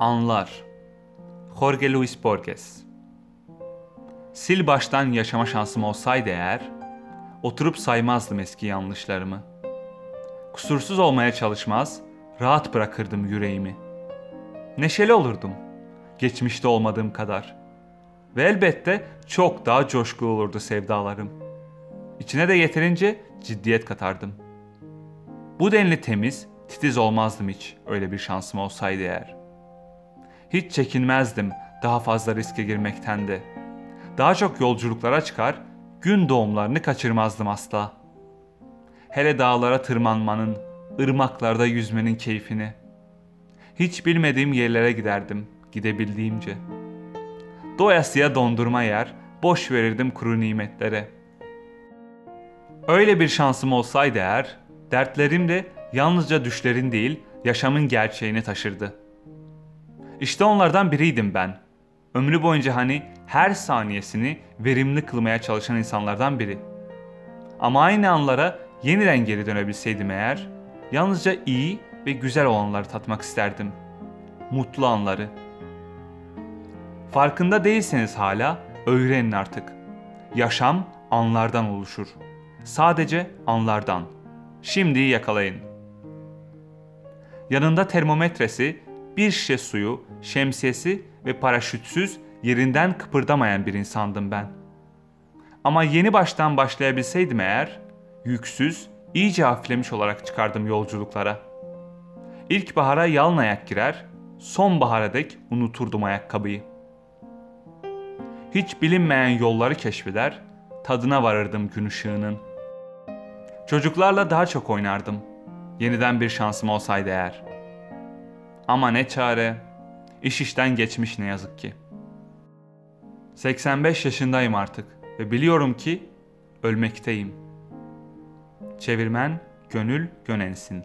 Anlar Jorge Luis Borges Sil baştan yaşama şansım olsaydı eğer, oturup saymazdım eski yanlışlarımı. Kusursuz olmaya çalışmaz, rahat bırakırdım yüreğimi. Neşeli olurdum, geçmişte olmadığım kadar. Ve elbette çok daha coşkulu olurdu sevdalarım. İçine de yeterince ciddiyet katardım. Bu denli temiz, titiz olmazdım hiç öyle bir şansım olsaydı eğer. Hiç çekinmezdim daha fazla riske girmekten de. Daha çok yolculuklara çıkar, gün doğumlarını kaçırmazdım asla. Hele dağlara tırmanmanın, ırmaklarda yüzmenin keyfini. Hiç bilmediğim yerlere giderdim, gidebildiğimce. Doyasıya dondurma yer, boş verirdim kuru nimetlere. Öyle bir şansım olsaydı eğer, dertlerim de yalnızca düşlerin değil, yaşamın gerçeğini taşırdı. İşte onlardan biriydim ben. Ömrü boyunca hani her saniyesini verimli kılmaya çalışan insanlardan biri. Ama aynı anlara yeniden geri dönebilseydim eğer, yalnızca iyi ve güzel olanları tatmak isterdim. Mutlu anları. Farkında değilseniz hala öğrenin artık. Yaşam anlardan oluşur. Sadece anlardan. Şimdi yakalayın. Yanında termometresi, bir şişe suyu, şemsiyesi ve paraşütsüz yerinden kıpırdamayan bir insandım ben. Ama yeni baştan başlayabilseydim eğer, yüksüz, iyice hafiflemiş olarak çıkardım yolculuklara. İlkbahara yalın ayak girer, sonbahara dek unuturdum ayakkabıyı. Hiç bilinmeyen yolları keşfeder, tadına varırdım gün ışığının. Çocuklarla daha çok oynardım. Yeniden bir şansım olsaydı eğer. Ama ne çare, iş işten geçmiş ne yazık ki. 85 yaşındayım artık ve biliyorum ki ölmekteyim. Çevirmen Gönül Gönensin